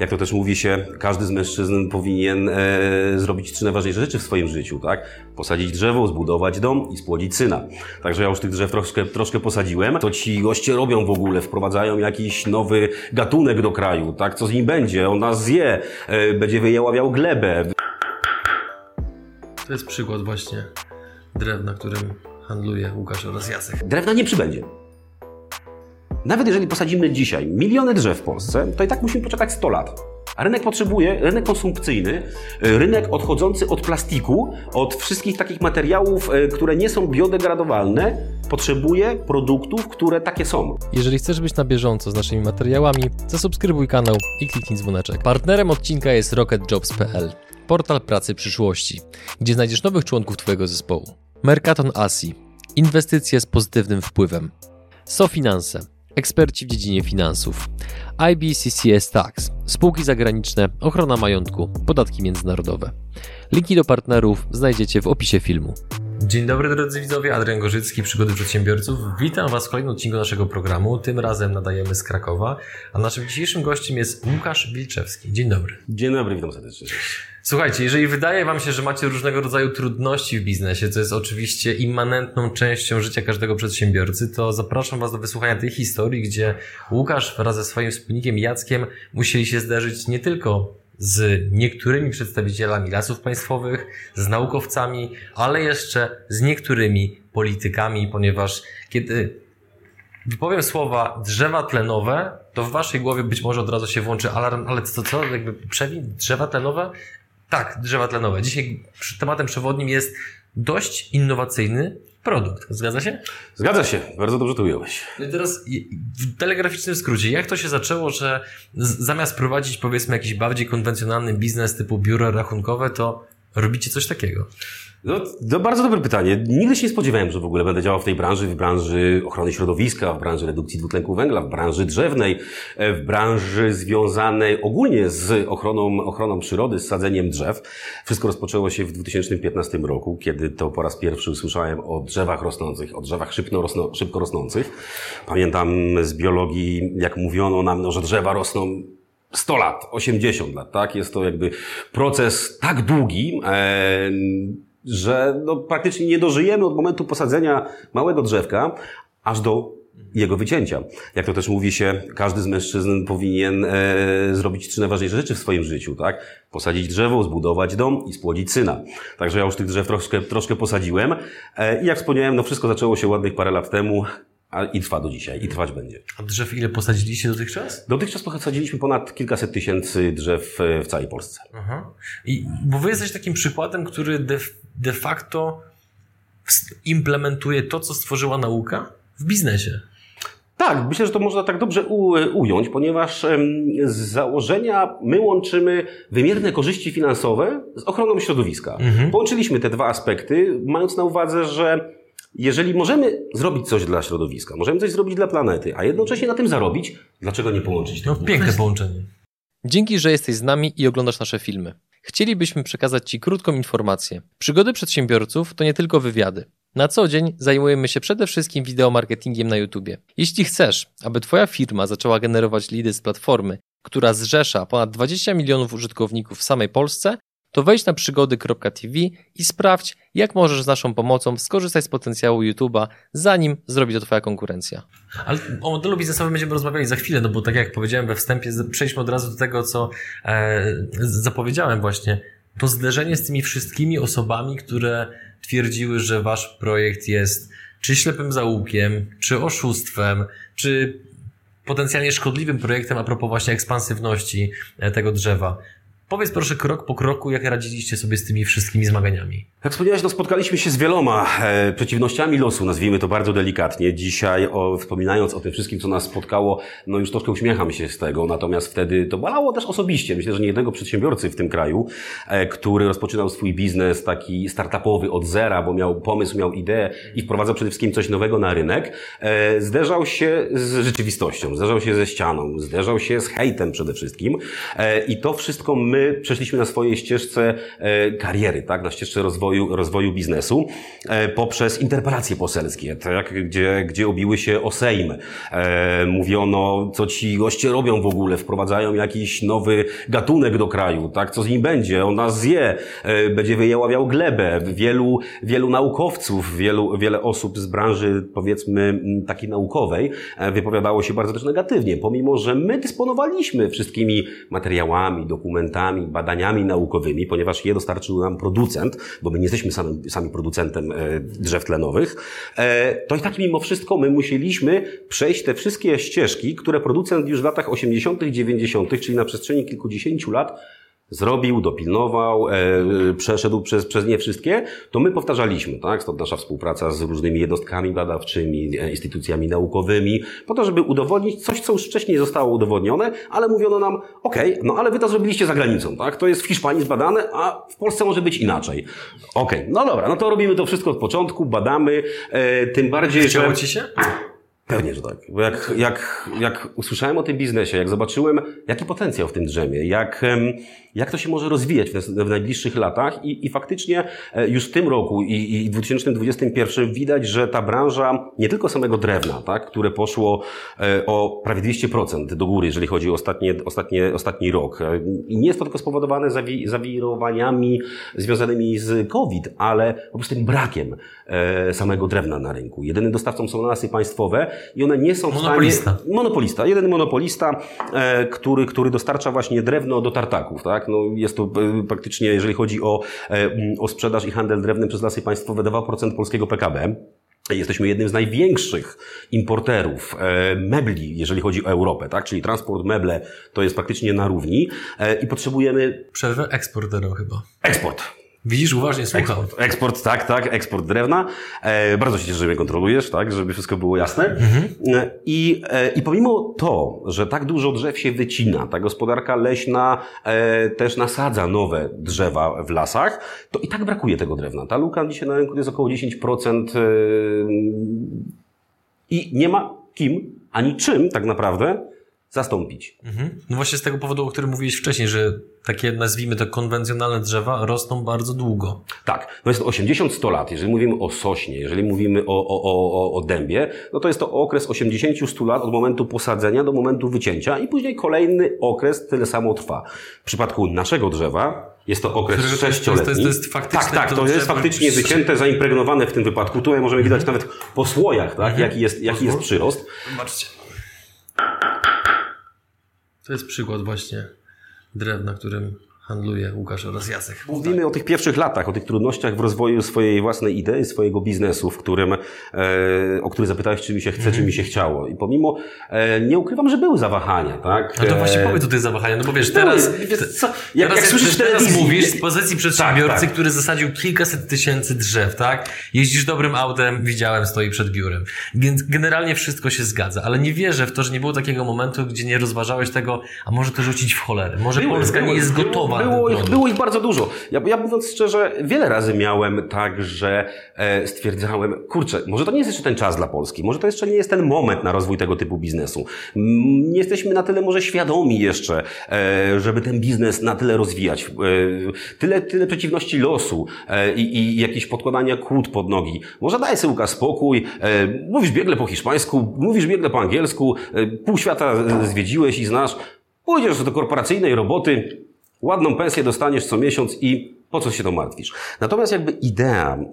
Jak to też mówi się, każdy z mężczyzn powinien e, zrobić trzy najważniejsze rzeczy w swoim życiu, tak? Posadzić drzewo, zbudować dom i spłodzić syna. Także ja już tych drzew troszkę, troszkę posadziłem. Co ci goście robią w ogóle? Wprowadzają jakiś nowy gatunek do kraju, tak? Co z nim będzie? On nas zje, e, będzie wyjaławiał glebę. To jest przykład właśnie drewna, którym handluje Łukasz oraz Jacek. Drewna nie przybędzie. Nawet jeżeli posadzimy dzisiaj miliony drzew w Polsce, to i tak musimy poczekać 100 lat. A rynek potrzebuje, rynek konsumpcyjny, y, rynek odchodzący od plastiku, od wszystkich takich materiałów, y, które nie są biodegradowalne, potrzebuje produktów, które takie są. Jeżeli chcesz być na bieżąco z naszymi materiałami, zasubskrybuj kanał i kliknij dzwoneczek. Partnerem odcinka jest rocketjobs.pl, portal pracy przyszłości, gdzie znajdziesz nowych członków Twojego zespołu. Mercaton Asi, inwestycje z pozytywnym wpływem. SoFinanse, eksperci w dziedzinie finansów. IBCCS Tax, spółki zagraniczne, ochrona majątku, podatki międzynarodowe. Linki do partnerów znajdziecie w opisie filmu. Dzień dobry drodzy widzowie, Adrian Gorzycki, Przygody Przedsiębiorców. Witam Was w kolejnym odcinku naszego programu. Tym razem nadajemy z Krakowa, a naszym dzisiejszym gościem jest Łukasz Wilczewski. Dzień dobry. Dzień dobry, witam serdecznie. Słuchajcie, jeżeli wydaje Wam się, że macie różnego rodzaju trudności w biznesie, co jest oczywiście immanentną częścią życia każdego przedsiębiorcy, to zapraszam Was do wysłuchania tej historii, gdzie Łukasz wraz ze swoim wspólnikiem Jackiem musieli się zderzyć nie tylko z niektórymi przedstawicielami lasów państwowych, z naukowcami, ale jeszcze z niektórymi politykami, ponieważ kiedy wypowiem słowa drzewa tlenowe, to w waszej głowie być może od razu się włączy alarm, ale co, co, jakby przewin, drzewa tlenowe? Tak, drzewa tlenowe. Dzisiaj tematem przewodnim jest dość innowacyjny produkt. Zgadza się? Zgadza się, bardzo dobrze to ująłeś. No i teraz w telegraficznym skrócie, jak to się zaczęło, że zamiast prowadzić powiedzmy jakiś bardziej konwencjonalny biznes typu biuro rachunkowe, to robicie coś takiego? No, to bardzo dobre pytanie. Nigdy się nie spodziewałem, że w ogóle będę działał w tej branży, w branży ochrony środowiska, w branży redukcji dwutlenku węgla, w branży drzewnej, e, w branży związanej ogólnie z ochroną, ochroną przyrody, z sadzeniem drzew. Wszystko rozpoczęło się w 2015 roku, kiedy to po raz pierwszy usłyszałem o drzewach rosnących, o drzewach szybko, szybko rosnących. Pamiętam z biologii, jak mówiono nam, no, że drzewa rosną 100 lat, 80 lat, tak? Jest to jakby proces tak długi, e, że no, praktycznie nie dożyjemy od momentu posadzenia małego drzewka aż do jego wycięcia. Jak to też mówi się, każdy z mężczyzn powinien e, zrobić trzy najważniejsze rzeczy w swoim życiu, tak? Posadzić drzewo, zbudować dom i spłodzić syna. Także ja już tych drzew troszkę, troszkę posadziłem. E, I jak wspomniałem, no wszystko zaczęło się ładnych parę lat temu. A I trwa do dzisiaj, i trwać będzie. A drzew ile posadziliście dotychczas? Dotychczas posadziliśmy ponad kilkaset tysięcy drzew e, w całej Polsce. Aha. I, bo wy jesteś takim przykładem, który de, de facto implementuje to, co stworzyła nauka w biznesie. Tak, myślę, że to można tak dobrze ująć, ponieważ z założenia my łączymy wymierne korzyści finansowe z ochroną środowiska. Mhm. Połączyliśmy te dwa aspekty, mając na uwadze, że jeżeli możemy zrobić coś dla środowiska, możemy coś zrobić dla planety, a jednocześnie na tym zarobić, dlaczego nie połączyć tego? No, piękne połączenie. Dzięki, że jesteś z nami i oglądasz nasze filmy. Chcielibyśmy przekazać Ci krótką informację. Przygody przedsiębiorców to nie tylko wywiady. Na co dzień zajmujemy się przede wszystkim wideomarketingiem na YouTube. Jeśli chcesz, aby Twoja firma zaczęła generować lidy z platformy, która zrzesza ponad 20 milionów użytkowników w samej Polsce, to wejdź na przygody.tv i sprawdź, jak możesz z naszą pomocą skorzystać z potencjału YouTube'a, zanim zrobi to Twoja konkurencja. Ale o modelu biznesowym będziemy rozmawiali za chwilę, no bo tak jak powiedziałem we wstępie, przejdźmy od razu do tego, co e, zapowiedziałem właśnie. To zderzenie z tymi wszystkimi osobami, które twierdziły, że Wasz projekt jest czy ślepym zaułkiem, czy oszustwem, czy potencjalnie szkodliwym projektem a propos właśnie ekspansywności e, tego drzewa. Powiedz proszę krok po kroku, jak radziliście sobie z tymi wszystkimi zmaganiami. Jak wspomniałeś, no spotkaliśmy się z wieloma e, przeciwnościami losu, nazwijmy to bardzo delikatnie. Dzisiaj, o, wspominając o tym wszystkim, co nas spotkało, no już troszkę uśmiecham się z tego, natomiast wtedy to bolało też osobiście. Myślę, że nie jednego przedsiębiorcy w tym kraju, e, który rozpoczynał swój biznes taki startupowy od zera, bo miał pomysł, miał ideę i wprowadzał przede wszystkim coś nowego na rynek, e, zderzał się z rzeczywistością, zderzał się ze ścianą, zderzał się z hejtem przede wszystkim e, i to wszystko my my przeszliśmy na swojej ścieżce e, kariery, tak, na ścieżce rozwoju, rozwoju biznesu e, poprzez interpelacje poselskie, tak, gdzie, gdzie obiły się o Sejm. E, mówiono, co ci goście robią w ogóle, wprowadzają jakiś nowy gatunek do kraju, tak, co z nim będzie, on nas zje, będzie wyjaławiał glebę. Wielu, wielu naukowców, wielu, wiele osób z branży, powiedzmy, takiej naukowej, wypowiadało się bardzo też negatywnie, pomimo, że my dysponowaliśmy wszystkimi materiałami, dokumentami, badaniami naukowymi, ponieważ je dostarczył nam producent, bo my nie jesteśmy sami, sami producentem e, drzew tlenowych, e, to i tak mimo wszystko my musieliśmy przejść te wszystkie ścieżki, które producent już w latach 80., 90., czyli na przestrzeni kilkudziesięciu lat, zrobił, dopilnował, e, przeszedł przez, przez nie wszystkie, to my powtarzaliśmy, tak? Stąd nasza współpraca z różnymi jednostkami badawczymi, e, instytucjami naukowymi, po to, żeby udowodnić coś, co już wcześniej zostało udowodnione, ale mówiono nam, okej, no ale wy to zrobiliście za granicą, tak? To jest w Hiszpanii zbadane, a w Polsce może być inaczej. Okej, no dobra, no to robimy to wszystko od początku, badamy, e, tym bardziej, Chciało że... ci się? Pewnie, że tak. Bo jak, jak, jak usłyszałem o tym biznesie, jak zobaczyłem, jaki potencjał w tym drzemie, jak, em, jak to się może rozwijać w, w najbliższych latach i, i faktycznie e, już w tym roku i, i w 2021 widać, że ta branża nie tylko samego drewna, tak, które poszło e, o prawie 200% do góry, jeżeli chodzi o ostatnie, ostatnie, ostatni rok. E, I nie jest to tylko spowodowane zawi, zawirowaniami związanymi z COVID, ale po prostu tym brakiem e, samego drewna na rynku. Jedynym dostawcą są lasy państwowe i one nie są w Monopolista. stanie... Monopolista. Jeden monopolista, e, który, który dostarcza właśnie drewno do tartaków, tak? No, jest to e, praktycznie, jeżeli chodzi o, e, o sprzedaż i handel drewnem przez lasy państwowe, 2% polskiego PKB. Jesteśmy jednym z największych importerów e, mebli, jeżeli chodzi o Europę, tak? Czyli transport meble to jest praktycznie na równi i potrzebujemy Przerwę eksporterem chyba. eksport. Widzisz, uważnie słucham. Eksport, eksport, tak, tak, eksport drewna. E, bardzo się cieszę, że mnie kontrolujesz, tak, żeby wszystko było jasne. E, I, e, I pomimo to, że tak dużo drzew się wycina, ta gospodarka leśna e, też nasadza nowe drzewa w lasach, to i tak brakuje tego drewna. Ta luka dzisiaj na rynku jest około 10%. E, I nie ma kim, ani czym tak naprawdę zastąpić. Mhm. No właśnie z tego powodu, o którym mówiłeś wcześniej, że takie nazwijmy to konwencjonalne drzewa rosną bardzo długo. Tak, no jest to 80-100 lat. Jeżeli mówimy o sośnie, jeżeli mówimy o, o, o, o- dębie, no to jest to okres 80-100 lat od momentu posadzenia do momentu wycięcia i później kolejny okres tyle samo trwa. W przypadku naszego drzewa jest to okres Którego to jest- to jest- sześcioletni. faktyczne, tak, tak, to to jest faktycznie wycięte, zaimpregnowane w tym wypadku. Tutaj możemy widać nawet po słojach, tak, jaki jest, jaki jest przyrost. Zobaczcie. To jest przykład właśnie drewna, którym handluje Łukasz oraz Jacek. Mówimy o tych pierwszych latach, o tych trudnościach w rozwoju swojej własnej idei, swojego biznesu, w którym, e, o który zapytałeś, czy mi się chce, czy mi się chciało. I pomimo, e, nie ukrywam, że były zawahania, tak? No to E, właśnie powiedz tutaj zawahania, no bo wiesz, były. teraz, Wiesz co, jak, teraz, jak słyszysz w teraz mówisz z pozycji przedsiębiorcy, Tak, tak. który zasadził kilkaset tysięcy drzew, tak? Jeździsz dobrym autem, widziałem, stoi przed biurem. Więc generalnie wszystko się zgadza, ale nie wierzę w to, że nie było takiego momentu, gdzie nie rozważałeś tego, a może to rzucić w cholerę. Może Polska nie jest gotowa. Było ich, było ich bardzo dużo. Ja, ja mówiąc szczerze, wiele razy miałem tak, że e, stwierdzałem, kurczę, może to nie jest jeszcze ten czas dla Polski, może to jeszcze nie jest ten moment na rozwój tego typu biznesu. Mm, Nie jesteśmy na tyle może świadomi jeszcze, e, żeby ten biznes na tyle rozwijać. E, tyle, tyle przeciwności losu e, i, i jakieś podkładania kłód pod nogi. Może daj sobie Łukasz spokój, e, mówisz biegle po hiszpańsku, mówisz biegle po angielsku, e, pół świata e, zwiedziłeś i znasz, pójdziesz do korporacyjnej roboty, Ładną pensję dostaniesz co miesiąc i po co się to martwisz? Natomiast jakby idea mm,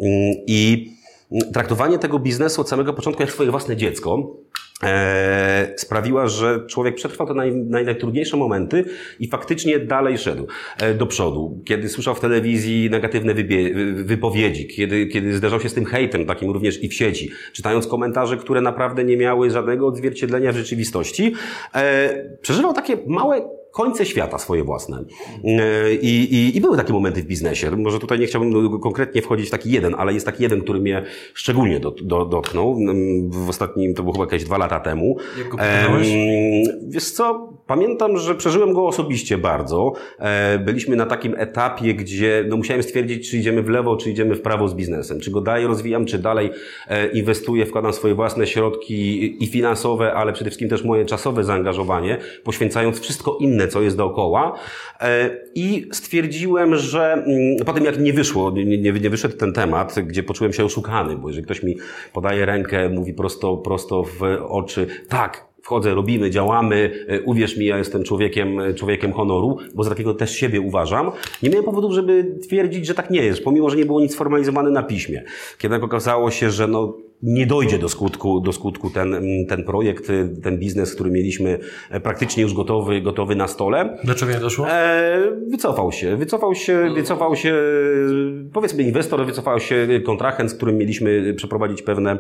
i mm, traktowanie tego biznesu od samego początku jak swoje własne dziecko e, sprawiła, że człowiek przetrwał te naj, naj, najtrudniejsze momenty i faktycznie dalej szedł e, do przodu. Kiedy słyszał w telewizji negatywne wybie, wypowiedzi, kiedy, kiedy zderzał się z tym hejtem, takim również i w sieci, czytając komentarze, które naprawdę nie miały żadnego odzwierciedlenia w rzeczywistości, e, przeżywał takie małe końce świata swoje własne. E, I, i, I były takie momenty w biznesie. Może tutaj nie chciałbym konkretnie wchodzić w taki jeden, ale jest taki jeden, który mnie szczególnie do, do, dotknął. Mm, W ostatnim, to było chyba jakieś dwa lata temu. Jak go pokonałeś? Em, Wiesz co, pamiętam, że przeżyłem go osobiście bardzo. E, Byliśmy na takim etapie, gdzie no, musiałem stwierdzić, czy idziemy w lewo, czy idziemy w prawo z biznesem. Czy go dalej rozwijam, czy dalej e, inwestuję, wkładam swoje własne środki i finansowe, ale przede wszystkim też moje czasowe zaangażowanie, poświęcając wszystko inne myślę, co jest dookoła. E, I stwierdziłem, że mm, po tym jak nie wyszło, nie, nie, nie wyszedł ten temat, gdzie poczułem się oszukany, bo jeżeli ktoś mi podaje rękę, mówi prosto, prosto w oczy, tak, wchodzę, robimy, działamy, e, uwierz mi, ja jestem człowiekiem, e, człowiekiem honoru, bo za takiego też siebie uważam. Nie miałem powodów, żeby twierdzić, że tak nie jest, pomimo, że nie było nic sformalizowane na piśmie. Kiedy okazało się, że no, nie dojdzie do skutku, do skutku ten, ten projekt, ten biznes, który mieliśmy e, praktycznie już gotowy, gotowy na stole. Dlaczego nie doszło? E, wycofał się, wycofał się, wycofał się, powiedzmy inwestor, wycofał się kontrahent, z którym mieliśmy przeprowadzić pewne,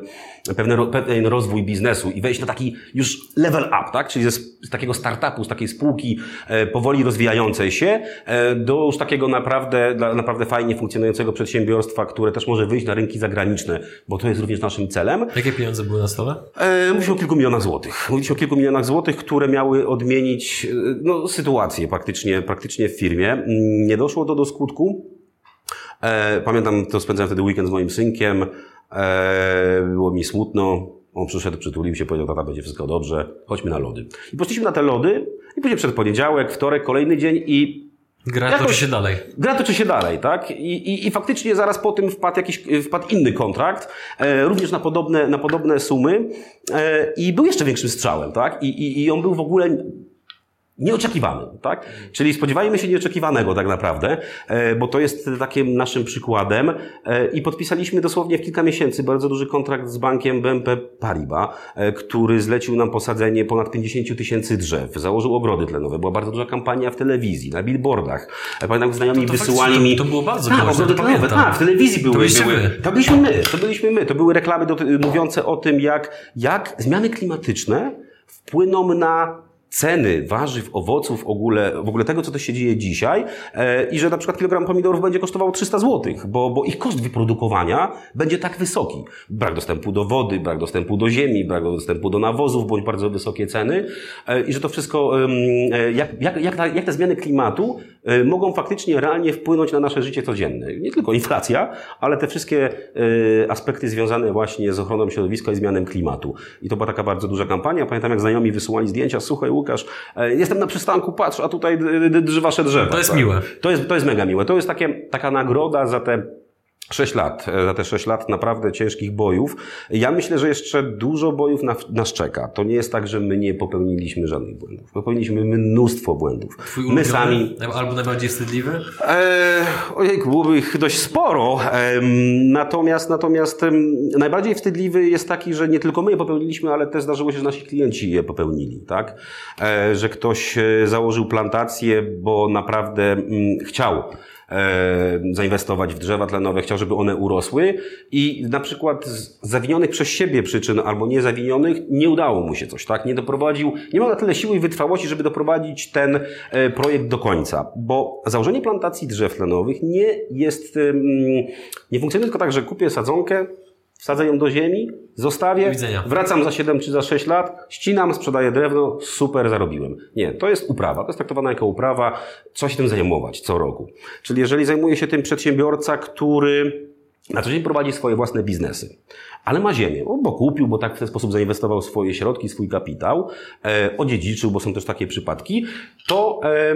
pewne, pewien rozwój biznesu i wejść na taki już level up, tak? Czyli z, z takiego startupu, z takiej spółki e, powoli rozwijającej się e, do już takiego naprawdę, naprawdę fajnie funkcjonującego przedsiębiorstwa, które też może wyjść na rynki zagraniczne, bo to jest również naszym celem. Jakie pieniądze były na stole? E, mówiliśmy o kilku milionach złotych. Mówiliśmy o kilku milionach złotych, które miały odmienić e, no, sytuację praktycznie, praktycznie w firmie. Mm, nie doszło to do skutku. E, pamiętam, to spędzałem wtedy weekend z moim synkiem. E, było mi smutno. On przyszedł, przytulił się, powiedział, tata, będzie wszystko dobrze, chodźmy na lody. I poszliśmy na te lody i później przed poniedziałek, wtorek, kolejny dzień i Gra Jakoś, toczy się dalej. Gra toczy się dalej, tak? I, i, i faktycznie zaraz po tym wpadł jakiś, wpadł inny kontrakt, e, również na podobne, na podobne sumy e, i był jeszcze większym strzałem, tak? I, i, I on był w ogóle Nieoczekiwany, tak? Czyli spodziewajmy się nieoczekiwanego tak naprawdę, e, bo to jest takim naszym przykładem e, i podpisaliśmy dosłownie w kilka miesięcy bardzo duży kontrakt z bankiem BNP Paribas, e, który zlecił nam posadzenie ponad 50 tysięcy drzew, założył ogrody tlenowe, była bardzo duża kampania w telewizji, na billboardach. Pamiętam, znajomi to, to wysyłali mi... To, było bardzo Tak, ogrody tlenowe, tak, w telewizji były. To byliśmy były, my. To byliśmy my, to byliśmy my. To były reklamy do, mówiące o tym, jak, jak zmiany klimatyczne wpłyną na ceny warzyw, owoców, w ogóle, w ogóle tego, co to się dzieje dzisiaj e, i że na przykład kilogram pomidorów będzie kosztował 300 zł, bo, bo ich koszt wyprodukowania będzie tak wysoki. Brak dostępu do wody, brak dostępu do ziemi, brak dostępu do nawozów, bądź bardzo wysokie ceny e, i że to wszystko, e, jak, jak, jak, ta, jak te zmiany klimatu e, mogą faktycznie realnie wpłynąć na nasze życie codzienne. Nie tylko inflacja, ale te wszystkie e, aspekty związane właśnie z ochroną środowiska i zmianem klimatu. I to była taka bardzo duża kampania. Pamiętam, jak znajomi wysyłali zdjęcia, słuchaj, Łukasz, e, jestem na przystanku, patrz, a tutaj drży wasze drzewa. To jest tak? miłe. To jest, to jest mega miłe. To jest takie, taka nagroda za te Sześć lat, e, za te sześć lat naprawdę ciężkich bojów. Ja myślę, że jeszcze dużo bojów nas czeka. To nie jest tak, że my nie popełniliśmy żadnych błędów. Popełniliśmy mnóstwo błędów. Twój my sami. Albo najbardziej wstydliwy? E, ojejku, byłoby ich dość sporo. E, natomiast natomiast e, najbardziej wstydliwy jest taki, że nie tylko my je popełniliśmy, ale też zdarzyło się, że nasi klienci je popełnili. Tak? E, że ktoś e, założył plantację, bo naprawdę m, mm, chciał zainwestować w drzewa tlenowe, chciał, żeby one urosły i na przykład z zawinionych przez siebie przyczyn albo niezawinionych nie udało mu się coś, tak? Nie doprowadził, nie miał na tyle siły i wytrwałości, żeby doprowadzić ten e, projekt do końca, bo założenie plantacji drzew tlenowych nie jest, nie funkcjonuje tylko tak, że kupię sadzonkę, wsadzę ją do ziemi, zostawię, wracam za 7 czy za 6 lat, ścinam, sprzedaję drewno, super, zarobiłem. Nie, to jest uprawa, to jest traktowana jako uprawa, trzeba się tym zajmować co roku. Czyli jeżeli zajmuje się tym przedsiębiorca, który na co dzień prowadzi swoje własne biznesy, ale ma ziemię, bo kupił, bo tak w ten sposób zainwestował swoje środki, swój kapitał, e, odziedziczył, bo są też takie przypadki, to e,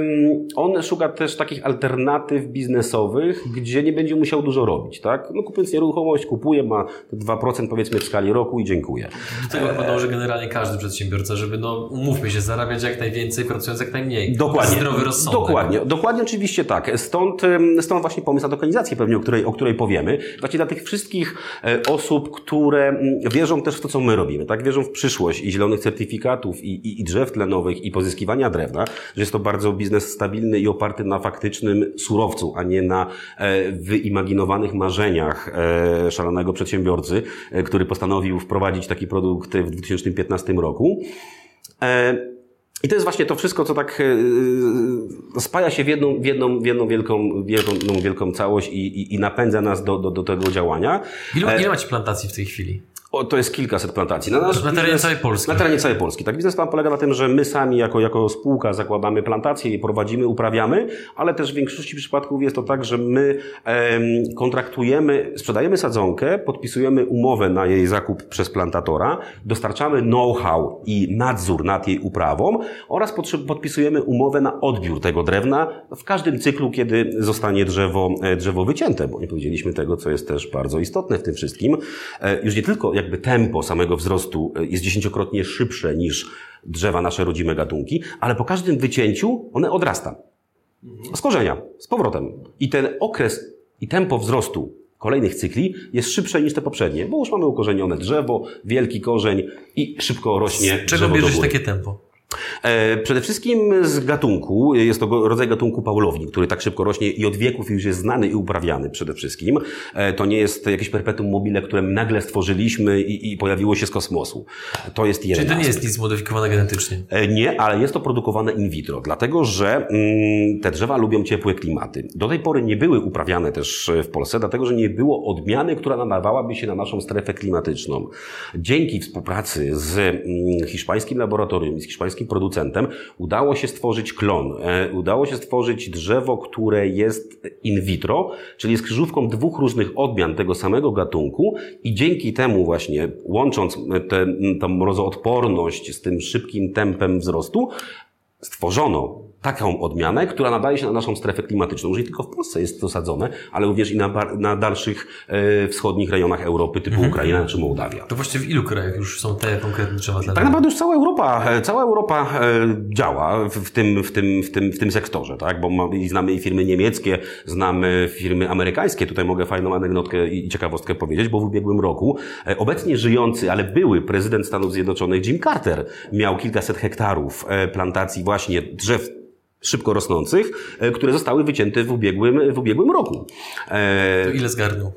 on szuka też takich alternatyw biznesowych, gdzie nie będzie musiał dużo robić, tak? No kupując nieruchomość, kupuje, ma 2% powiedzmy w skali roku i dziękuję. Do tego chyba dąży generalnie każdy przedsiębiorca, żeby no, umówmy się, zarabiać jak najwięcej, pracując jak najmniej. Dokładnie. Zdrowy rozsądek. Dokładnie, dokładnie oczywiście tak. Stąd, stąd właśnie pomysł na dokonizację pewnie, o której, o której powiemy. Właśnie dla tych wszystkich e, osób, które mm, wierzą też w to, co my robimy, tak? Wierzą w przyszłość i zielonych certyfikatów i, i, i drzew tlenowych i pozyskiwania drewna, że jest to bardzo biznes stabilny i oparty na faktycznym surowcu, a nie na e, wyimaginowanych marzeniach e, szalonego przedsiębiorcy, który postanowił wprowadzić taki produkt w 2015 roku. E, i to jest właśnie to wszystko, co tak yy, spaja się w jedną, w jedną, w jedną wielką, wielką, wielką całość i, i, i napędza nas do, do, do tego działania. Ile, ile macie plantacji w tej chwili? O, to jest kilkaset plantacji. Na, nasz Na terenie całej Polski. Na terenie całej Polski. Tak, biznesplan polega na tym, że my sami jako, jako spółka zakładamy plantacje, je prowadzimy, uprawiamy, ale też w większości przypadków jest to tak, że my em, kontraktujemy, sprzedajemy sadzonkę, podpisujemy umowę na jej zakup przez plantatora, dostarczamy know-how i nadzór nad jej uprawą oraz podpisujemy umowę na odbiór tego drewna w każdym cyklu, kiedy zostanie drzewo, e, drzewo wycięte, bo nie powiedzieliśmy tego, co jest też bardzo istotne w tym wszystkim. E, Już nie tylko jakby tempo samego wzrostu e, jest dziesięciokrotnie szybsze niż drzewa nasze rodzime gatunki, ale po każdym wycięciu one odrasta. Z korzenia, z powrotem. I ten okres i tempo wzrostu kolejnych cykli jest szybsze niż te poprzednie, bo już mamy ukorzenione drzewo, wielki korzeń i szybko rośnie Z czego bierze się takie tempo? E, Przede wszystkim z gatunku, jest to rodzaj gatunku paulowni, który tak szybko rośnie i od wieków już jest znany i uprawiany przede wszystkim. E, To nie jest jakieś perpetuum mobile, które nagle stworzyliśmy i, i pojawiło się z kosmosu. To jest jeden Czyli to nie jest nic zmodyfikowane genetycznie. E, Nie, ale jest to produkowane in vitro, dlatego że mm, te drzewa lubią ciepłe klimaty. Do tej pory nie były uprawiane też e, w Polsce, dlatego że nie było odmiany, która nadawałaby się na naszą strefę klimatyczną. Dzięki współpracy z mm, hiszpańskim laboratorium z hiszpańskim producentem udało się stworzyć klon. E, Udało się stworzyć drzewo, które jest in vitro, czyli jest krzyżówką dwóch różnych odmian tego samego gatunku i dzięki temu właśnie łącząc tę tą mrozoodporność z tym szybkim tempem wzrostu, stworzono taką odmianę, która nadaje się na naszą strefę klimatyczną. Już nie tylko w Polsce jest to sadzone, ale również i na, na dalszych e, wschodnich rejonach Europy typu Ukraina czy Mołdawia. To właściwie w ilu krajach już są te konkretne drzewa dla Tak naprawdę już cała Europa, e, cała Europa e, działa w, tym, w, tym, w, tym, w tym sektorze, tak? Bo ma, i znamy i firmy niemieckie, znamy firmy amerykańskie. Tutaj mogę fajną anegdotkę i ciekawostkę powiedzieć, bo w ubiegłym roku e, obecnie żyjący, ale były prezydent Stanów Zjednoczonych Jim Carter miał kilkaset hektarów plantacji właśnie drzew szybko rosnących, e, które zostały wycięte w ubiegłym, w ubiegłym roku. E, To ile zgarnął?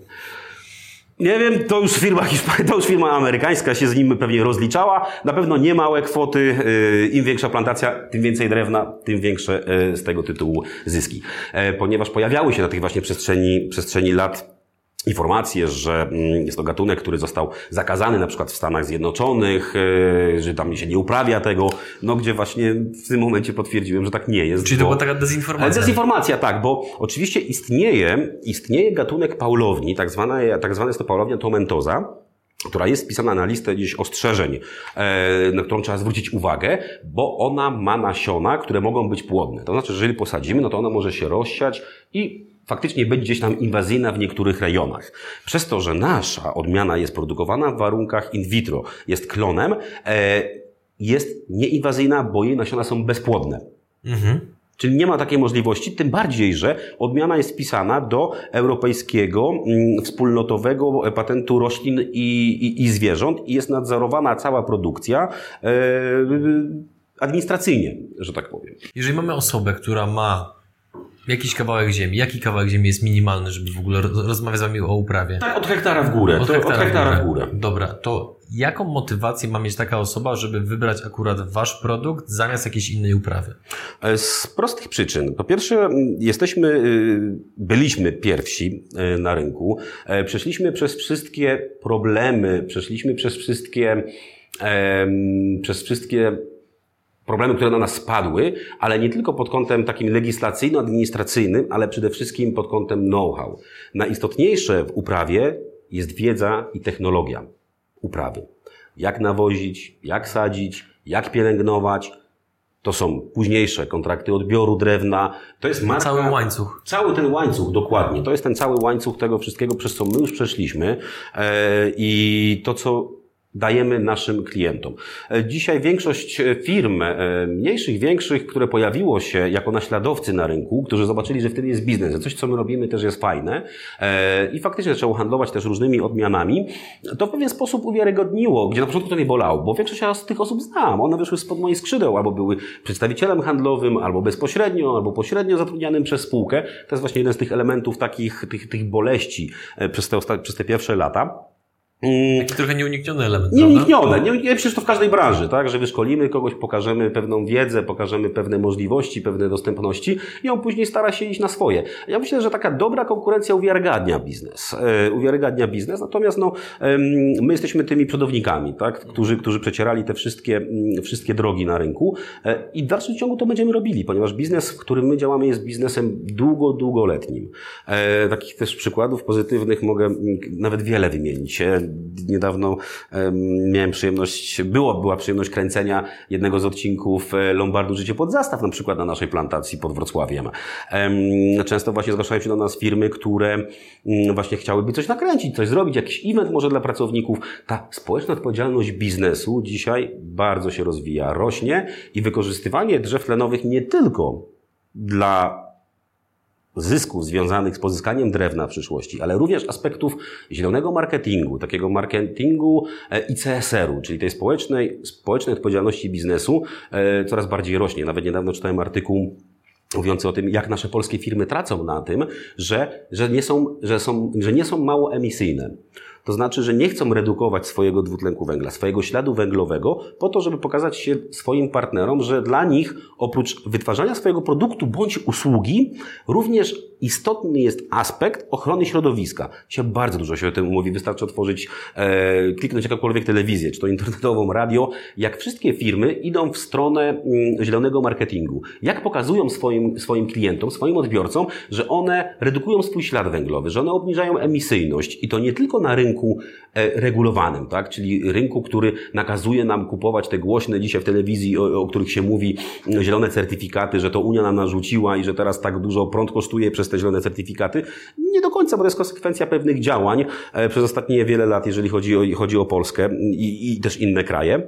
nie wiem, to już firma to już firma amerykańska się z nim pewnie rozliczała. Na pewno nie małe kwoty. Yy, Im większa plantacja, tym więcej drewna, tym większe z tego tytułu zyski. E, Ponieważ pojawiały się na tych właśnie przestrzeni, przestrzeni lat informacje, że mm, jest to gatunek, który został zakazany na przykład w Stanach Zjednoczonych, yy, że tam się nie uprawia tego, no gdzie właśnie w tym momencie potwierdziłem, że tak nie jest. Czyli to bo- była taka dezinformacja. Dezinformacja, tak, bo oczywiście istnieje, istnieje gatunek paulowni, tak zwana, tak zwana jest to paulownia tomentoza, która jest wpisana na listę gdzieś ostrzeżeń, e, na którą trzeba zwrócić uwagę, bo ona ma nasiona, które mogą być płodne. To znaczy, że jeżeli posadzimy, no to ona może się rozsiać i faktycznie być gdzieś tam inwazyjna w niektórych rejonach. Przez to, że nasza odmiana jest produkowana w warunkach in vitro, jest klonem, e, jest nieinwazyjna, bo jej nasiona są bezpłodne. Mhm. Czyli nie ma takiej możliwości, tym bardziej, że odmiana jest wpisana do europejskiego mm, wspólnotowego patentu roślin i, i, i zwierząt i jest nadzorowana cała produkcja e, administracyjnie, że tak powiem. Jeżeli mamy osobę, która ma jakiś kawałek ziemi, jaki kawałek ziemi jest minimalny, żeby w ogóle roz- rozmawiać z wami o uprawie? Tak, od hektara w górę. Od to, hektara, od hektara w w górę. górę. Dobra, to jaką motywację ma mieć taka osoba, żeby wybrać akurat wasz produkt zamiast jakiejś innej uprawy? E, Z prostych przyczyn. Po pierwsze, jesteśmy, y, byliśmy pierwsi y, na rynku. E, Przeszliśmy przez wszystkie problemy, przeszliśmy przez wszystkie, przez wszystkie problemy, które na nas spadły, ale nie tylko pod kątem takim legislacyjno-administracyjnym, ale przede wszystkim pod kątem know-how. Najistotniejsze w uprawie jest wiedza i technologia uprawy. Jak nawozić, jak sadzić, jak pielęgnować. To są późniejsze kontrakty odbioru drewna. To jest marka... Cały łańcuch. Cały ten łańcuch, dokładnie. To jest ten cały łańcuch tego wszystkiego, przez co my już przeszliśmy e, i to, co dajemy naszym klientom. E, Dzisiaj większość e, firm, e, mniejszych, większych, które pojawiło się jako naśladowcy na rynku, którzy zobaczyli, że w tym jest biznes, że coś, co my robimy też jest fajne i faktycznie zaczęło handlować też różnymi odmianami, to w pewien sposób uwiarygodniło, gdzie na początku to mnie bolało, bo większość z tych osób znam. One wyszły spod moich skrzydeł, albo były przedstawicielem handlowym, albo bezpośrednio, albo pośrednio zatrudnianym przez spółkę. To jest właśnie jeden z tych elementów takich, tych, tych boleści przez te, przez te pierwsze lata. Taki trochę nieunikniony element. Nieuniknione. Nie, nie, przecież to w każdej branży, tak? Że wyszkolimy kogoś, pokażemy pewną wiedzę, pokażemy pewne możliwości, pewne dostępności i on później stara się iść na swoje. Ja myślę, że taka dobra konkurencja uwiarygadnia biznes. E, uwiarygadnia biznes, natomiast no, my jesteśmy tymi przodownikami, tak? Którzy, którzy przecierali te wszystkie, wszystkie drogi na rynku e, i w dalszym ciągu to będziemy robili, ponieważ biznes, w którym my działamy jest biznesem długo, długoletnim. E, takich też przykładów pozytywnych mogę nawet wiele wymienić. Niedawno miałem przyjemność, było, była przyjemność kręcenia jednego z odcinków e, Lombardu Życie pod zastaw, na przykład na naszej plantacji pod Wrocławiem. Często właśnie zgłaszają się do nas firmy, które mm, właśnie chciałyby coś nakręcić, coś zrobić, jakiś event może dla pracowników. Ta społeczna odpowiedzialność biznesu dzisiaj bardzo się rozwija, rośnie i wykorzystywanie drzew tlenowych nie tylko dla zysków związanych z pozyskaniem drewna w przyszłości, ale również aspektów zielonego marketingu, takiego marketingu e, i CSR-u, czyli tej społecznej, społecznej odpowiedzialności biznesu, e, coraz bardziej rośnie. Nawet niedawno czytałem artykuł mówiący o tym, jak nasze polskie firmy tracą na tym, że, że, nie, są, że, są, że nie są mało emisyjne. To znaczy, że nie chcą redukować swojego dwutlenku węgla, swojego śladu węglowego, po to, żeby pokazać się swoim partnerom, że dla nich oprócz wytwarzania swojego produktu bądź usługi, również istotny jest aspekt ochrony środowiska. Dzisiaj bardzo dużo się o tym mówi. Wystarczy otworzyć, e, kliknąć jakąkolwiek telewizję, czy to internetową, radio. Jak wszystkie firmy idą w stronę mm, zielonego marketingu. Jak pokazują swoim, swoim klientom, swoim odbiorcom, że one redukują swój ślad węglowy, że one obniżają emisyjność i to nie tylko na rynku e, regulowanym, tak? czyli rynku, który nakazuje nam kupować te głośne dzisiaj w telewizji, o, o których się mówi, zielone certyfikaty, że to Unia nam narzuciła i że teraz tak dużo prąd kosztuje przez te zielone certyfikaty. Nie do końca, bo to jest konsekwencja pewnych działań e, przez ostatnie wiele lat, jeżeli chodzi o, chodzi o Polskę i, i też inne kraje.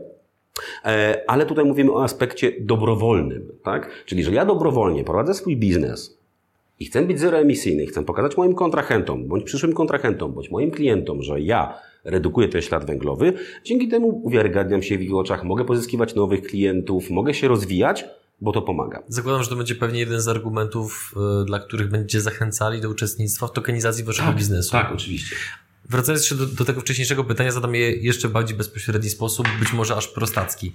E, ale tutaj mówimy o aspekcie dobrowolnym, tak? Czyli, że ja dobrowolnie prowadzę swój biznes i chcę być zeroemisyjny, chcę pokazać moim kontrahentom, bądź przyszłym kontrahentom, bądź moim klientom, że ja redukuję ten ślad węglowy, dzięki temu uwiarygadniam się w ich oczach, mogę pozyskiwać nowych klientów, mogę się rozwijać, bo to pomaga. Zakładam, że to będzie pewnie jeden z argumentów, y, dla których będziecie zachęcali do uczestnictwa w tokenizacji waszego tak, biznesu. Tak, oczywiście. Wracając jeszcze do, do, tego wcześniejszego pytania, zadam je jeszcze bardziej bezpośredni sposób, być może aż prostacki.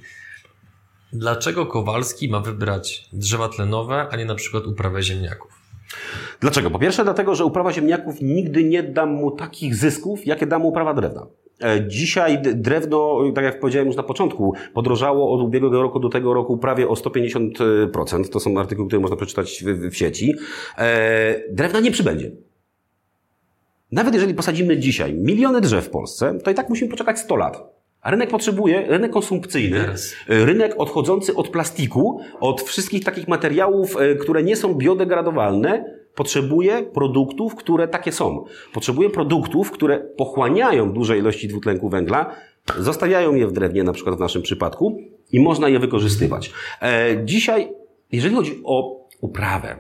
Dlaczego Kowalski ma wybrać drzewa tlenowe, a nie na przykład uprawę ziemniaków? Dlaczego? Po pierwsze dlatego, że uprawa ziemniaków nigdy nie da mu takich zysków, jakie da mu uprawa drewna. E, dzisiaj drewno, tak jak powiedziałem już na początku, podrożało od ubiegłego roku do tego roku prawie o 150%. To są artykuły, które można przeczytać w, w sieci. E, drewna nie przybędzie. Nawet jeżeli posadzimy dzisiaj miliony drzew w Polsce, to i tak musimy poczekać 100 lat. A rynek potrzebuje, rynek konsumpcyjny, yes. rynek odchodzący od plastiku, od wszystkich takich materiałów, e, które nie są biodegradowalne, potrzebuje produktów, które takie są. Potrzebuje produktów, które pochłaniają duże ilości dwutlenku węgla, zostawiają je w drewnie, na przykład w naszym przypadku, i można je wykorzystywać. E, dzisiaj, jeżeli chodzi o uprawę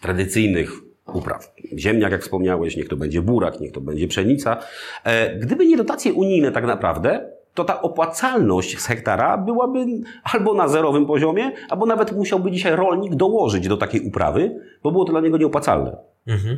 tradycyjnych upraw, ziemniak, jak wspomniałeś, niech to będzie burak, niech to będzie pszenica, e, gdyby nie dotacje unijne tak naprawdę, to ta opłacalność z hektara byłaby albo na zerowym poziomie, albo nawet musiałby dzisiaj rolnik dołożyć do takiej uprawy, bo było to dla niego nieopłacalne. Mhm.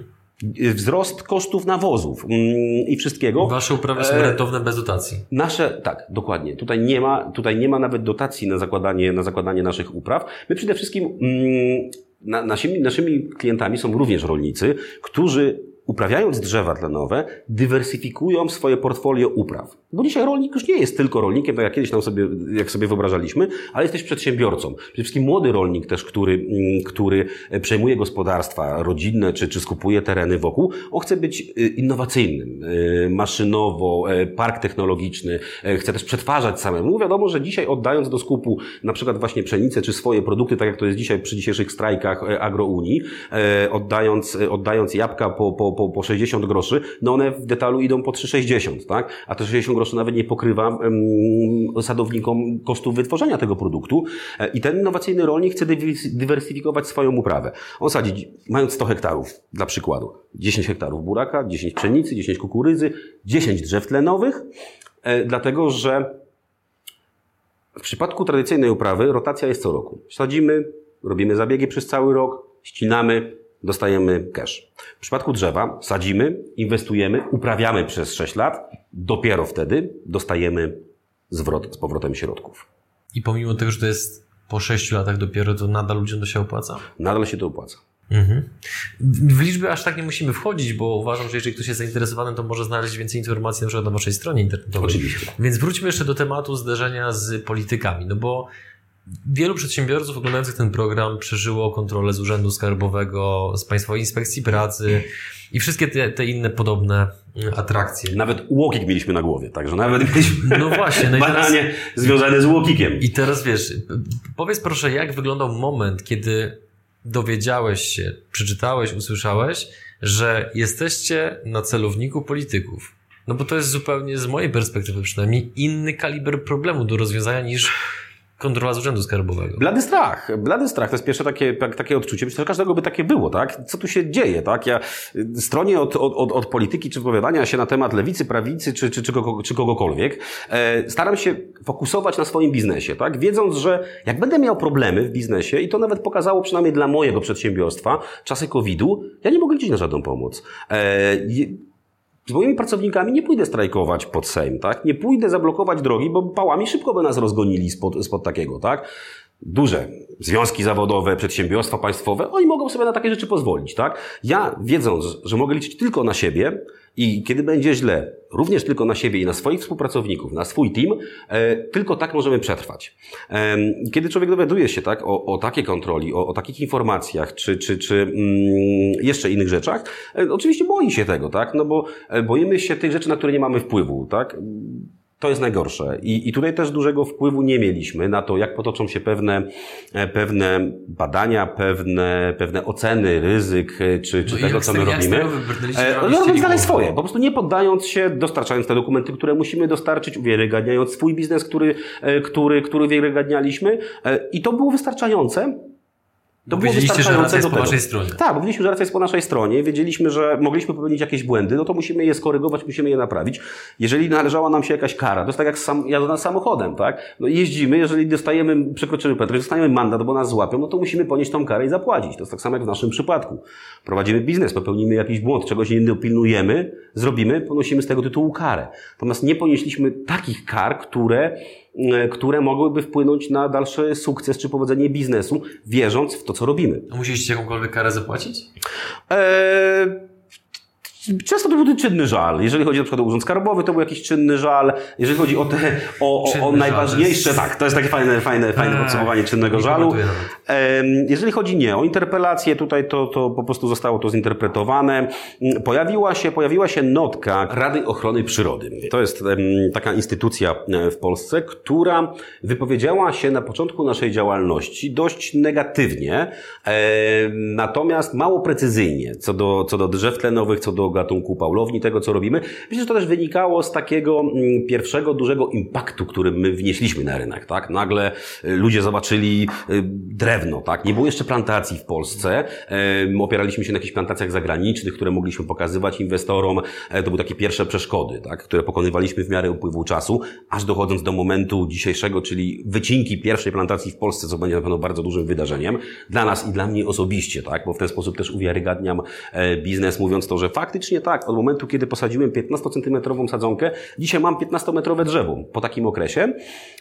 Wzrost kosztów nawozów mm, i wszystkiego. Wasze uprawy są e, rentowne bez dotacji. Nasze, tak, dokładnie. Tutaj nie ma, tutaj nie ma nawet dotacji na zakładanie, na zakładanie naszych upraw. My przede wszystkim, mm, na, naszymi, naszymi klientami są również rolnicy, którzy uprawiając drzewa tlenowe, dywersyfikują swoje portfolio upraw. Bo dzisiaj rolnik już nie jest tylko rolnikiem, tak jak kiedyś nam sobie, jak sobie wyobrażaliśmy, ale jesteś przedsiębiorcą. Przede wszystkim młody rolnik też, który, mm, który przejmuje gospodarstwa rodzinne, czy, czy skupuje tereny wokół, on chce być y, innowacyjnym, y, maszynowo, park technologiczny, chce też przetwarzać samemu. Wiadomo, że dzisiaj oddając do skupu na przykład właśnie pszenicę, czy swoje produkty, tak jak to jest dzisiaj przy dzisiejszych strajkach agrounii, oddając, oddając jabłka po, po, po, po 60 groszy, no one w detalu idą po 3,60, tak? A te 60 groszy nawet nie pokrywa um, sadownikom kosztów wytworzenia tego produktu. E, I ten innowacyjny rolnik chce dywersyfikować swoją uprawę. On sadzi, mając 100 hektarów, dla przykładu, 10 hektarów buraka, 10 pszenicy, 10 kukurydzy, 10 drzew tlenowych, e, dlatego że w przypadku tradycyjnej uprawy rotacja jest co roku. Sadzimy, robimy zabiegi przez cały rok, ścinamy, dostajemy cash. W przypadku drzewa sadzimy, inwestujemy, uprawiamy przez 6 lat, dopiero wtedy dostajemy zwrot z powrotem środków. I pomimo tego, że to jest po 6 latach dopiero, to nadal ludziom to się opłaca? Nadal się to opłaca. Mhm. W liczby aż tak nie musimy wchodzić, bo uważam, że jeżeli ktoś jest zainteresowany, to może znaleźć więcej informacji na przykład na waszej stronie internetowej. Oczywiście. Więc wróćmy jeszcze do tematu zderzenia z politykami, no bo wielu przedsiębiorców oglądających ten program przeżyło kontrolę z Urzędu Skarbowego, z Państwowej Inspekcji Pracy i wszystkie te, te inne podobne atrakcje. Nawet łokik mieliśmy na głowie, także nawet mieliśmy No właśnie, no i teraz, badanie związane z łokikiem. i teraz wiesz, powiedz proszę, jak wyglądał moment, kiedy dowiedziałeś się, przeczytałeś, usłyszałeś, że jesteście na celowniku polityków. No bo to jest zupełnie, z mojej perspektywy przynajmniej, inny kaliber problemu do rozwiązania niż kontrola z Urzędu Skarbowego. Blady strach, blady strach, to jest pierwsze takie, tak- takie odczucie. Myślę, że każdego by takie było, tak? Co tu się dzieje, tak? Ja y, stronię od, od, od, polityki, czy wypowiadania się na temat lewicy, prawicy, czy, czy, czy, kogo, czy kogokolwiek. E, staram się fokusować na swoim biznesie, tak? Wiedząc, że jak będę miał problemy w biznesie, i to nawet pokazało przynajmniej dla mojego przedsiębiorstwa, czasy COVID-u, ja nie mogę liczyć na żadną pomoc. E, z moimi pracownikami nie pójdę strajkować pod Sejm, tak? Nie pójdę zablokować drogi, bo pałami szybko by nas rozgonili spod, spod takiego, tak? Duże związki zawodowe, przedsiębiorstwa państwowe, oni mogą sobie na takie rzeczy pozwolić, tak? Ja, wiedząc, że mogę liczyć tylko na siebie i kiedy będzie źle, również tylko na siebie i na swoich współpracowników, na swój team, e, tylko tak możemy przetrwać. Em, Kiedy człowiek dowiaduje się, tak, o, o takiej kontroli, o, o takich informacjach, czy, czy, czy mm, jeszcze innych rzeczach, e, oczywiście boi się tego, tak? No bo e, boimy się tych rzeczy, na które nie mamy wpływu, tak? To jest najgorsze. I, I tutaj też dużego wpływu nie mieliśmy na to, jak potoczą się pewne, e, pewne badania, pewne, pewne oceny ryzyk, e, czy, czy No tego, co my robimy. E, robiąc dalej swoje. Po prostu nie poddając się, dostarczając te dokumenty, które musimy dostarczyć, uwiarygadniając swój biznes, który, który, który uwiarygadnialiśmy. I to było wystarczające. To Wiedzieliście, że racja jest po waszej stronie. Tak, bo wiedzieliśmy, że racja jest po naszej stronie, wiedzieliśmy, że mogliśmy popełnić jakieś błędy, no to musimy je skorygować, musimy je naprawić. Jeżeli należała nam się jakaś kara, to jest tak jak sam, jazda samochodem, tak? No jeździmy, jeżeli dostajemy, przekroczymy prędkość, dostajemy mandat, bo nas złapią, no to musimy ponieść tą karę i zapłacić. To jest tak samo jak w naszym przypadku. Prowadzimy biznes, popełnimy jakiś błąd, czegoś nie dopilnujemy, zrobimy, ponosimy z tego tytułu karę. Natomiast nie ponieśliśmy takich kar, które które mogłyby wpłynąć na dalszy sukces czy powodzenie biznesu, wierząc w to, co robimy. A musieliście jakąkolwiek karę zapłacić? Eee, Często to był czynny żal. Jeżeli chodzi na przykład o Urząd Skarbowy, to był jakiś czynny żal. Jeżeli chodzi o te, o, o, najważniejsze, jest- tak, to jest takie fajne, fajne, fajne A, podsumowanie czynnego żalu. Jeżeli chodzi nie o interpelację, tutaj to, to po prostu zostało to zinterpretowane. Mm, Pojawiła się, pojawiła się notka Rady Ochrony Przyrody. To jest taka instytucja e, w Polsce, która wypowiedziała się na początku naszej działalności dość negatywnie, natomiast mało precyzyjnie co do, co do drzew tlenowych, co do gatunku paulowni, tego co robimy. Myślę, że to też wynikało z takiego mm, pierwszego dużego impaktu, który my wnieśliśmy na rynek. Tak? Nagle y, ludzie zobaczyli y, drewno, tak? Nie było jeszcze plantacji w Polsce. Opieraliśmy się na jakichś plantacjach zagranicznych, które mogliśmy pokazywać inwestorom. E, To były takie pierwsze przeszkody, tak? które pokonywaliśmy w miarę upływu czasu, aż dochodząc do momentu dzisiejszego, czyli wycinki pierwszej plantacji w Polsce, co będzie na pewno bardzo dużym wydarzeniem dla nas i dla mnie osobiście, tak? Bo w ten sposób też uwiarygadniam e, biznes, mówiąc to, że faktycznie tak, od momentu, kiedy posadziłem 15-centymetrową sadzonkę, dzisiaj mam 15-metrowe drzewo po takim okresie.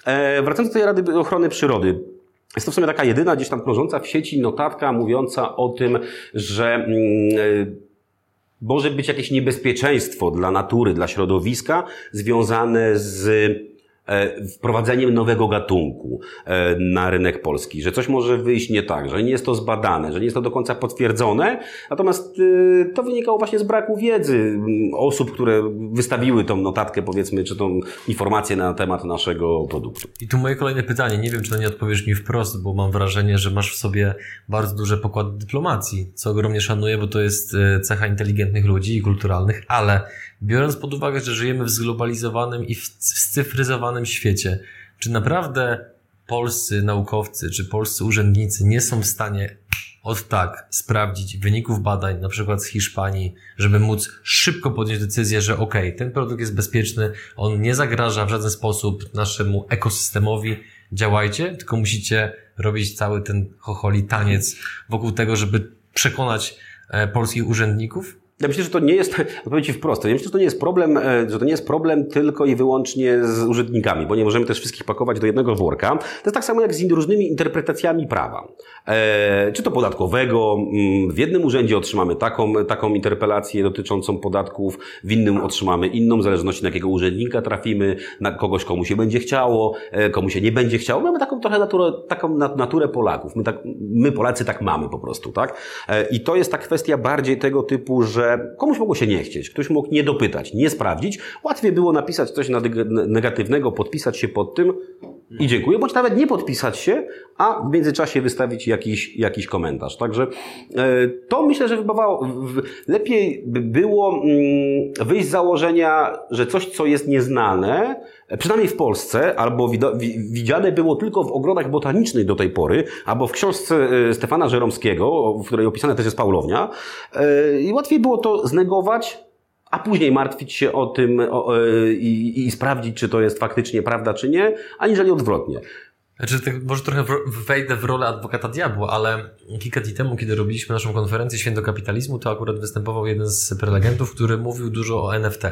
E, Wracając do tej Rady Ochrony Przyrody, jest to w sumie taka jedyna gdzieś tam krążąca w sieci notatka mówiąca o tym, że e, może być jakieś niebezpieczeństwo dla natury, dla środowiska związane z wprowadzeniem nowego gatunku e, na rynek polski, że coś może wyjść nie tak, że nie jest to zbadane, że nie jest to do końca potwierdzone, natomiast e, to wynikało właśnie z braku wiedzy mm, osób, które wystawiły tą notatkę, powiedzmy, czy tą informację na temat naszego produktu. I tu moje kolejne pytanie. Nie wiem, czy to nie odpowiesz mi wprost, bo mam wrażenie, że masz w sobie bardzo duże pokłady dyplomacji, co ogromnie szanuję, bo to jest e, cecha inteligentnych ludzi i kulturalnych, ale biorąc pod uwagę, że żyjemy w zglobalizowanym i w scyfryzowanym świecie, czy naprawdę polscy naukowcy czy polscy urzędnicy nie są w stanie od tak sprawdzić wyników badań, na przykład z Hiszpanii, żeby móc szybko podjąć decyzję, że ok, ten produkt jest bezpieczny, on nie zagraża w żaden sposób naszemu ekosystemowi, działajcie, tylko musicie robić cały ten chocholi taniec wokół tego, żeby przekonać e, polskich urzędników? Ja myślę, że to nie jest, odpowiedź wprost, ja myślę, że to nie jest problem, e, że to nie jest problem tylko i wyłącznie z urzędnikami, bo nie możemy też wszystkich pakować do jednego worka. To jest tak samo jak z różnymi interpretacjami prawa. E, czy to podatkowego, mm, w jednym urzędzie otrzymamy taką, taką interpelację dotyczącą podatków, w innym otrzymamy inną, w zależności na jakiego urzędnika trafimy, na kogoś, komu się będzie chciało, e, komu się nie będzie chciało. Mamy taką trochę naturę, taką naturę Polaków. My, tak, my Polacy tak mamy po prostu, tak? E, I to jest ta kwestia bardziej tego typu, że komuś mogło się nie chcieć, ktoś mógł nie dopytać, nie sprawdzić. Łatwiej było napisać coś negatywnego, podpisać się pod tym i dziękuję, bądź nawet nie podpisać się, a w międzyczasie wystawić jakiś, jakiś komentarz. Także e, to myślę, że wybawało, lepiej by było mm, wyjść z założenia, że coś, co jest nieznane, przynajmniej w Polsce, albo widziane było tylko w ogrodach botanicznych do tej pory, albo w książce e, Stefana Żeromskiego, w której opisana też jest Paulownia, e, i łatwiej było to znegować, a później martwić się o tym o, i, i sprawdzić, czy to jest faktycznie prawda, czy nie, aniżeli odwrotnie. Znaczy, tak może trochę wejdę w rolę adwokata diabła, ale kilka dni temu, kiedy robiliśmy naszą konferencję Święto Kapitalizmu, to akurat występował jeden z prelegentów, który mówił dużo o NFT.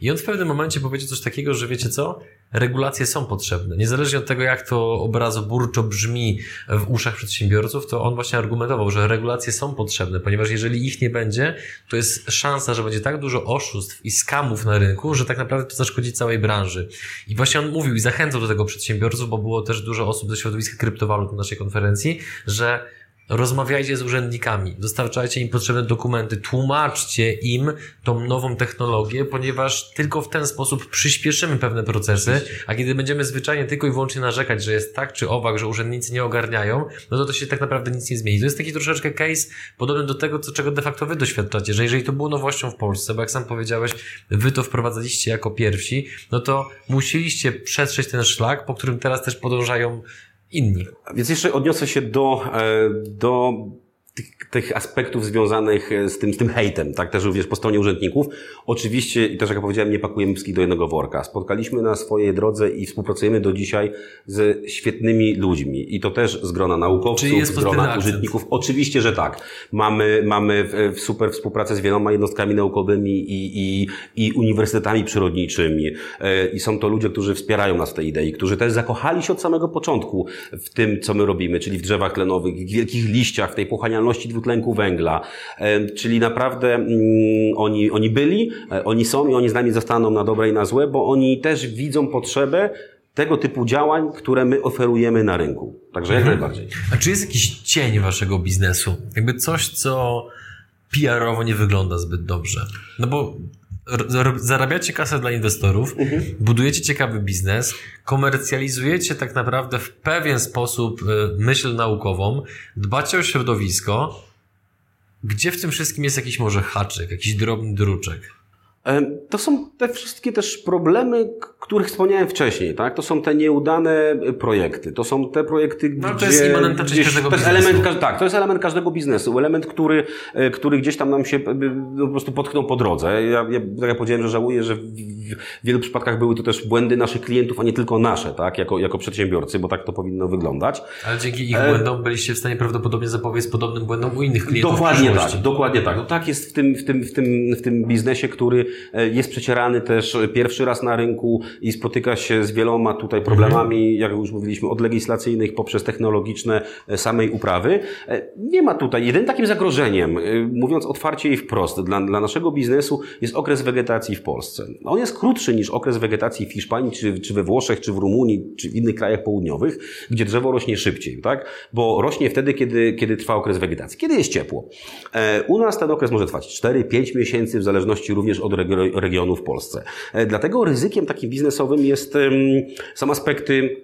I on w pewnym momencie powiedział coś takiego, że wiecie co? regulacje są potrzebne. Niezależnie od tego, jak to obrazoburczo brzmi w uszach przedsiębiorców, to on właśnie argumentował, że regulacje są potrzebne, ponieważ jeżeli ich nie będzie, to jest szansa, że będzie tak dużo oszustw i skamów na rynku, że tak naprawdę to zaszkodzi całej branży. I właśnie on mówił i zachęcał do tego przedsiębiorców, bo było też dużo osób ze środowiska kryptowalut na naszej konferencji, że Rozmawiajcie z urzędnikami, dostarczajcie im potrzebne dokumenty, tłumaczcie im tą nową technologię, ponieważ tylko w ten sposób przyspieszymy pewne procesy, a kiedy będziemy zwyczajnie tylko i wyłącznie narzekać, że jest tak czy owak, że urzędnicy nie ogarniają, no to to się tak naprawdę nic nie zmieni. To jest taki troszeczkę case podobny do tego, co, czego de facto wy doświadczacie, że jeżeli to było nowością w Polsce, bo jak sam powiedziałeś, wy to wprowadzaliście jako pierwsi, no to musieliście przetrzeć ten szlak, po którym teraz też podążają inni. Więc jeszcze odniosę się do, e, do tych, tych aspektów związanych e, z tym, z tym hejtem, tak, też również po stronie urzędników. Oczywiście, i też jak powiedziałem, nie pakujemy wszystkich do jednego worka. Spotkaliśmy na swojej drodze i współpracujemy do dzisiaj ze świetnymi ludźmi. I to też z grona naukowców, z grona urzędników. Oczywiście, że tak. Mamy, mamy super współpracę z wieloma jednostkami naukowymi i, i, i uniwersytetami przyrodniczymi. E, I są to ludzie, którzy wspierają nas w tej idei, którzy też zakochali się od samego początku w tym, co my robimy, czyli w drzewach tlenowych, w wielkich liściach, w tej pochłanialności neutralności dwutlenku węgla. E, czyli naprawdę mm, oni, oni byli, e, oni są i oni z nami zostaną na dobre i na złe, bo oni też widzą potrzebę tego typu działań, które my oferujemy na rynku. Także jak mhm. najbardziej. A czy jest jakiś cień waszego biznesu? Jakby coś, co PR-owo nie wygląda zbyt dobrze? No bo zarabiacie kasę dla inwestorów, mhm. budujecie ciekawy biznes, komercjalizujecie tak naprawdę w pewien sposób y, myśl naukową, dbacie o środowisko. Gdzie w tym wszystkim jest jakiś może haczyk, jakiś drobny druczek? To są te wszystkie też problemy, których wspomniałem wcześniej, tak? To są te nieudane projekty. To są te projekty, no, gdzie... to jest immanentna część każdego to jest element, Tak, to jest element każdego biznesu. Element, który, e, który gdzieś tam nam się e, po prostu potknął po drodze. Ja, ja, tak jak powiedziałem, że żałuję, że w, wielu przypadkach były to też błędy naszych klientów, a nie tylko nasze, tak? Jako, jako przedsiębiorcy, bo tak to powinno wyglądać. Ale dzięki ich błędom byliście w stanie prawdopodobnie zapobiec podobnym błędom u innych klientów. Dokładnie tak, dokładnie tak. No tak jest w tym, w tym, w tym, w tym biznesie, który E, jest przecierany też pierwszy raz na rynku i spotyka się z wieloma tutaj problemami, jak już mówiliśmy, od legislacyjnych poprzez technologiczne e, samej uprawy. E, nie ma tutaj, jedynym takim zagrożeniem, mówiąc otwarcie i wprost, dla, dla naszego biznesu jest okres wegetacji w Polsce. On jest krótszy niż okres wegetacji w Hiszpanii, czy, czy we Włoszech, czy w Rumunii, czy w innych krajach południowych, gdzie drzewo rośnie szybciej, tak? Bo rośnie wtedy, kiedy, kiedy trwa okres wegetacji, kiedy jest ciepło. U nas ten okres może trwać 4-5 miesięcy, w zależności również od regionu w Polsce. E, dlatego ryzykiem takim biznesowym jest, są aspekty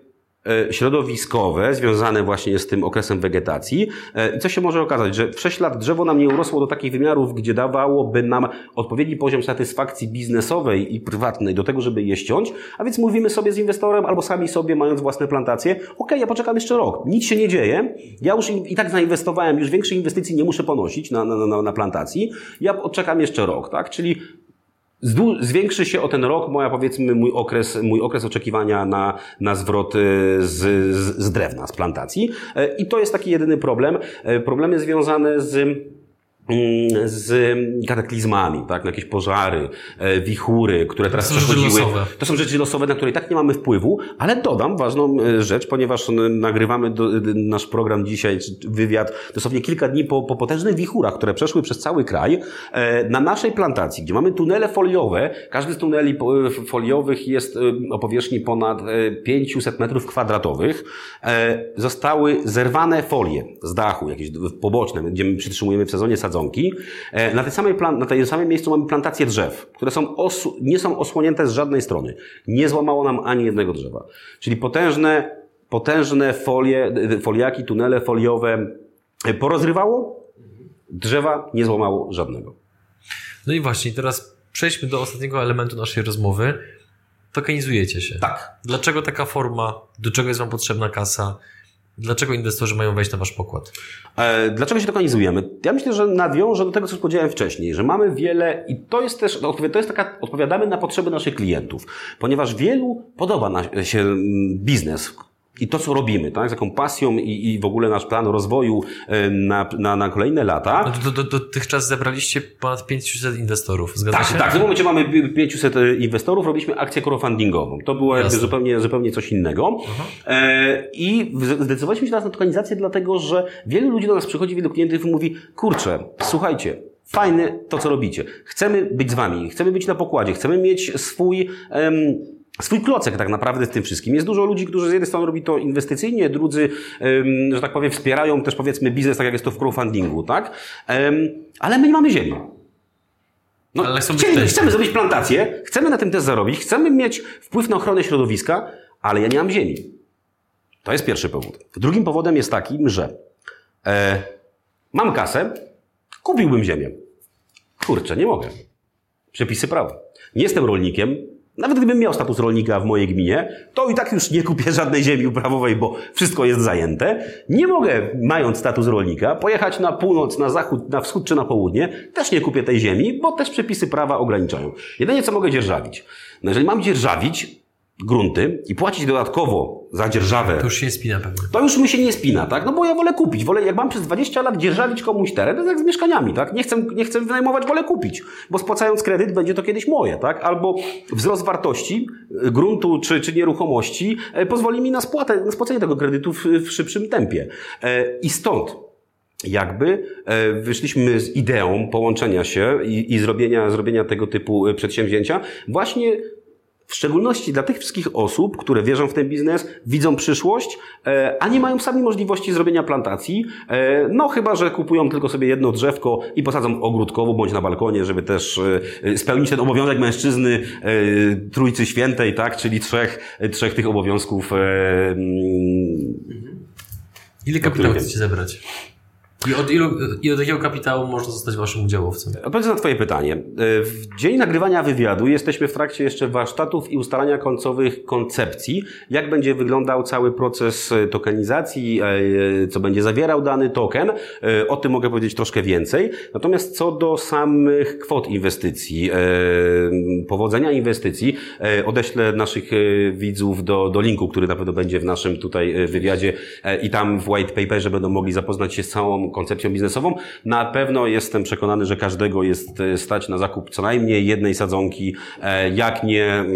e, środowiskowe związane właśnie z tym okresem wegetacji. E, co się może okazać, że w 6 lat drzewo nam nie urosło do takich wymiarów, gdzie dawałoby nam odpowiedni poziom satysfakcji biznesowej i prywatnej do tego, żeby je ściąć, a więc mówimy sobie z inwestorem albo sami sobie mając własne plantacje, ok, ja poczekam jeszcze rok, nic się nie dzieje, ja już i tak zainwestowałem, już większej inwestycji nie muszę ponosić na, na, na, na plantacji, ja odczekam jeszcze rok, tak, czyli Zwiększy się o ten rok moja, powiedzmy, mój okres, mój okres oczekiwania na, na zwrot z, z, z drewna, z plantacji. E, I to jest taki jedyny problem. E, problemy związane z z kataklizmami, tak? No jakieś pożary, e, wichury, które teraz To przechodziły. To są rzeczy losowe, na które i tak nie mamy wpływu, ale dodam ważną e, rzecz, ponieważ n- nagrywamy do, nasz program dzisiaj, wywiad, dosłownie kilka dni po, po potężnych wichurach, które przeszły przez cały kraj. E, Na naszej plantacji, gdzie mamy tunele foliowe, każdy z tuneli e, foliowych jest e, o powierzchni ponad e, 500 metrów kwadratowych, e, zostały zerwane folie z dachu, jakieś poboczne, gdzie my przytrzymujemy w sezonie sadzonki. E, Na tej samej, plan- na tej samym miejscu mamy plantacje drzew, które są osu- nie są osłonięte z żadnej strony. Nie złamało nam ani jednego drzewa. Czyli potężne, potężne folie, d- foliaki, tunele foliowe e, porozrywało, drzewa nie złamało żadnego. No i właśnie, teraz przejdźmy do ostatniego elementu naszej rozmowy. Tokenizujecie się. Tak. Dlaczego taka forma? Do czego jest Wam potrzebna kasa? Dlaczego inwestorzy mają wejść na Wasz pokład? E, Dlaczego się tokenizujemy? Ja myślę, że nawiążę do tego, co już powiedziałem wcześniej, że mamy wiele i to jest też, odpowi- to jest taka, odpowiadamy na potrzeby naszych klientów, ponieważ wielu podoba się mm, biznes i to, co robimy, tak, z jaką pasją i, i w ogóle nasz plan rozwoju e, na, na, na kolejne lata. No do, do, dotychczas zebraliście ponad 500 inwestorów, zgadza Tak, się? tak. W tym momencie mamy 500 inwestorów, robiliśmy akcję crowdfundingową. To było jakby zupełnie, zupełnie coś innego. E, I zdecydowaliśmy się teraz na tokenizację, dlatego że wielu ludzi do nas przychodzi, wielu klientów i mówi, kurczę, słuchajcie, fajne to, co robicie. Chcemy być z wami, chcemy być na pokładzie, chcemy mieć swój... em, Swój klocek tak naprawdę z tym wszystkim. Jest dużo ludzi, którzy z jednej strony robi to inwestycyjnie, drudzy, że tak powiem, wspierają też powiedzmy biznes, tak jak jest to w crowdfundingu, tak? Ale my nie mamy ziemi. No, Ale chcieli- chcemy zrobić plantację, chcemy na tym też zarobić, chcemy mieć wpływ na ochronę środowiska, ale ja nie mam ziemi. To jest pierwszy powód. Drugim powodem jest taki, że e, mam kasę, kupiłbym ziemię. Kurczę, nie mogę. Przepisy prawa. Nie jestem rolnikiem. Nawet gdybym miał status rolnika w mojej gminie, to i tak już nie kupię żadnej ziemi uprawowej, bo wszystko jest zajęte. Nie mogę, mając status rolnika, pojechać na północ, na zachód, na wschód czy na południe. Też nie kupię tej ziemi, bo też przepisy prawa ograniczają. Jedynie co mogę dzierżawić. No jeżeli mam dzierżawić grunty i płacić dodatkowo za dzierżawę To już się spina pewnie. to już mi się nie spina, tak? No bo ja wolę kupić. Wolę, jak mam przez 20 lat dzierżawić komuś teren, to jest jak z mieszkaniami, tak? Nie chcę, nie chcę wynajmować, wolę kupić. Bo spłacając kredyt będzie to kiedyś moje, tak? Albo wzrost wartości y, gruntu czy, czy nieruchomości e, pozwoli mi na spłatę, na spłacenie tego kredytu w, w szybszym tempie. E, I stąd jakby e, wyszliśmy z ideą połączenia się i, i zrobienia, zrobienia tego typu e, przedsięwzięcia właśnie w szczególności dla tych wszystkich osób, które wierzą w ten biznes, widzą przyszłość, e, a nie mają sami możliwości zrobienia plantacji, e, no chyba, że kupują tylko sobie jedno drzewko i posadzą ogródkowo bądź na balkonie, żeby też e, spełnić ten obowiązek mężczyzny Trójcy Świętej, tak, czyli trzech, trzech tych obowiązków. mm, Ile kapitału chcecie zebrać? I od, ilu, I od jakiego kapitału można zostać Waszym udziałowcem? Odpowiedz na Twoje pytanie. E, W dzień nagrywania wywiadu jesteśmy w trakcie jeszcze warsztatów i ustalania końcowych koncepcji, jak będzie wyglądał cały proces e, tokenizacji, e, co będzie zawierał dany token. O tym mogę powiedzieć troszkę więcej. Natomiast co do samych kwot inwestycji, powodzenia inwestycji, odeślę naszych widzów do, do linku, który na pewno będzie w naszym tutaj wywiadzie i tam w white paperze będą mogli zapoznać się z całą koncepcją biznesową. Na pewno jestem przekonany, że każdego jest e, stać na zakup co najmniej jednej sadzonki, e, jak nie mm,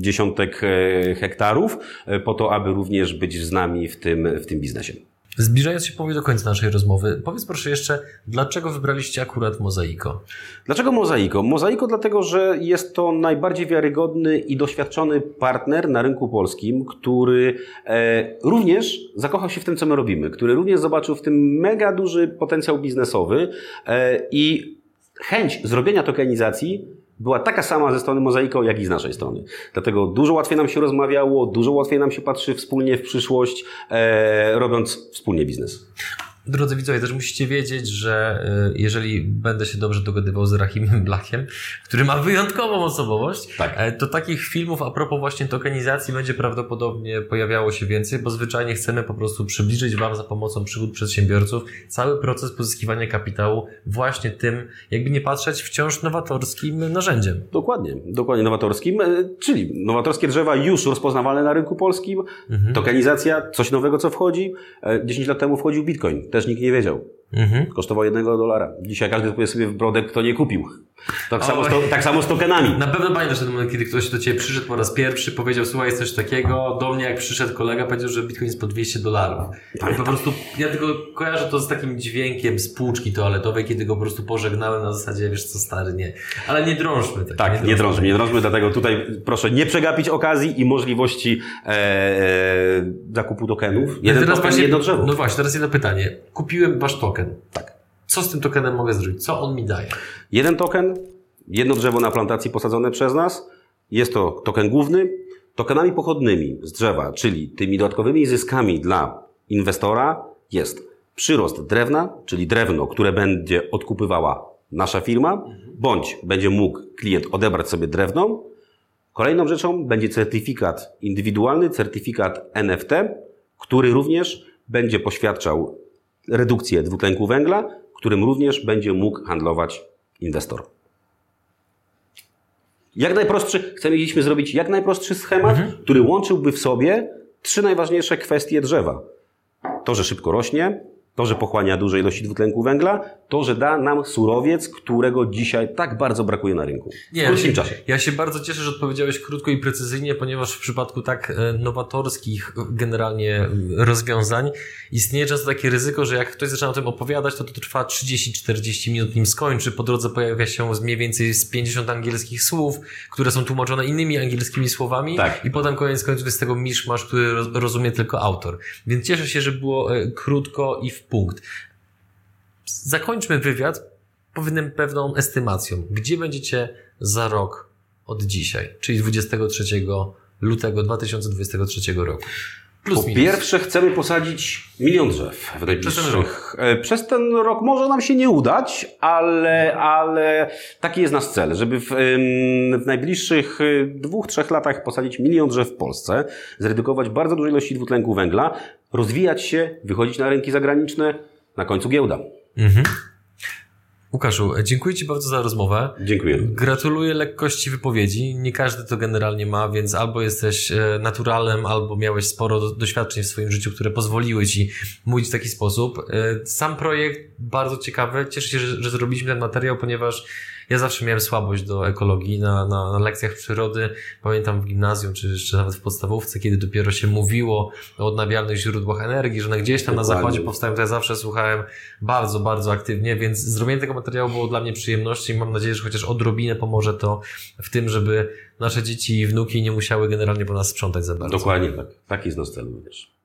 dziesiątek e, hektarów, po to, aby również być z nami w tym, w tym biznesie. Zbliżając się powoli do końca naszej rozmowy, powiedz proszę jeszcze, dlaczego wybraliście akurat Mozaiko? Dlaczego Mozaiko? Mozaiko dlatego, że jest to najbardziej wiarygodny i doświadczony partner na rynku polskim, który e, również zakochał się w tym, co my robimy, który również zobaczył w tym mega duży potencjał biznesowy e, i chęć zrobienia tokenizacji była taka sama ze strony Mozaiko, jak i z naszej strony. Dlatego dużo łatwiej nam się rozmawiało, dużo łatwiej nam się patrzy wspólnie w przyszłość, e, robiąc wspólnie biznes. Drodzy widzowie, też musicie wiedzieć, że y, jeżeli będę się dobrze dogadywał z Rahimem Blackiem, który ma wyjątkową osobowość, Tak. e, to takich filmów a propos właśnie tokenizacji będzie prawdopodobnie pojawiało się więcej, bo zwyczajnie chcemy po prostu przybliżyć Wam za pomocą przygód przedsiębiorców cały proces pozyskiwania kapitału właśnie tym, jakby nie patrzeć, wciąż nowatorskim narzędziem. Dokładnie, dokładnie nowatorskim, e, czyli nowatorskie drzewa już rozpoznawalne na rynku polskim, tokenizacja, coś nowego co wchodzi. E, 10 lat temu wchodził Bitcoin, też nikt nie wiedział. Mhm. Kosztował jednego dolara. Dzisiaj każdy kupuje sobie w brodę, kto nie kupił. Tak samo, z to, tak samo z tokenami. Na pewno pamiętasz ten moment, kiedy ktoś do ciebie przyszedł po raz pierwszy, powiedział, słuchaj, jest coś takiego. Do mnie jak przyszedł kolega, powiedział, że bitcoin jest po 200 dolarów. I po prostu, ja tylko kojarzę to z takim dźwiękiem z półczki toaletowej, kiedy go po prostu pożegnałem na zasadzie, wiesz co, stary, nie. Ale nie drążmy tak. Tak, nie drążmy, nie drążmy, dlatego tutaj proszę nie przegapić okazji i możliwości e, e, zakupu tokenów. Jeden teraz token, jedno drzewo. No właśnie, teraz jedno pytanie. Kupiłem wasz token. Tak. Co z tym tokenem mogę zrobić? Co on mi daje? Jeden token, jedno drzewo na plantacji posadzone przez nas. Jest to token główny. Tokenami pochodnymi z drzewa, czyli tymi dodatkowymi zyskami dla inwestora jest przyrost drewna, czyli drewno, które będzie odkupywała nasza firma, bądź będzie mógł klient odebrać sobie drewno. Kolejną rzeczą będzie certyfikat indywidualny, certyfikat NFT, który również będzie poświadczał redukcję dwutlenku węgla, którym również będzie mógł handlować inwestor. Jak najprostszy, chcieliśmy zrobić jak najprostszy schemat, który łączyłby w sobie trzy najważniejsze kwestie drzewa. To, że szybko rośnie, to, że pochłania duże ilości dwutlenku węgla, to, że da nam surowiec, którego dzisiaj tak bardzo brakuje na rynku. W ja krótkim się, czasie. ja się bardzo cieszę, że odpowiedziałeś krótko i precyzyjnie, ponieważ w przypadku tak e, nowatorskich e, generalnie e, rozwiązań istnieje często takie ryzyko, że jak ktoś zaczyna o tym opowiadać, to to trwa 30-40 minut, nim skończy. Po drodze pojawia się mniej więcej z 50 angielskich słów, które są tłumaczone innymi angielskimi słowami Tak. i potem koniec końców jest tego miszmasz, który roz- rozumie tylko autor. Więc cieszę się, że było krótko i w punkt. Zakończmy wywiad pewnym, pewną estymacją. Gdzie będziecie za rok od dzisiaj, czyli 23 lutego 2023 roku? Plus Po minus. pierwsze chcemy posadzić milion drzew w Przez ten najbliższych... rok. E, Przez ten rok może nam się nie udać, ale, ale taki jest nasz cel, żeby w, w najbliższych e, dwóch, trzech latach posadzić milion drzew w Polsce, zredukować bardzo duże ilości dwutlenku węgla, rozwijać się, wychodzić na rynki zagraniczne, na końcu giełda. Mhm. Łukaszu, dziękuję Ci bardzo za rozmowę. Dziękuję. Gratuluję lekkości wypowiedzi. Nie każdy to generalnie ma, więc albo jesteś e, naturalem, albo miałeś sporo do, doświadczeń w swoim życiu, które pozwoliły Ci mówić w taki sposób. E, Sam projekt bardzo ciekawy. Cieszę się, że, że zrobiliśmy ten materiał, ponieważ ja zawsze miałem słabość do ekologii na, na, na lekcjach przyrody. Pamiętam w gimnazjum, czy jeszcze nawet w podstawówce, kiedy dopiero się mówiło o odnawialnych źródłach energii, że one gdzieś tam na zachodzie powstają, to ja zawsze słuchałem bardzo, bardzo aktywnie, więc zrobienie tego materiału było dla mnie przyjemnością i mam nadzieję, że chociaż odrobinę pomoże to w tym, żeby nasze dzieci i wnuki nie musiały generalnie po nas sprzątać za bardzo. Dokładnie tak. Taki jest nasz cel również.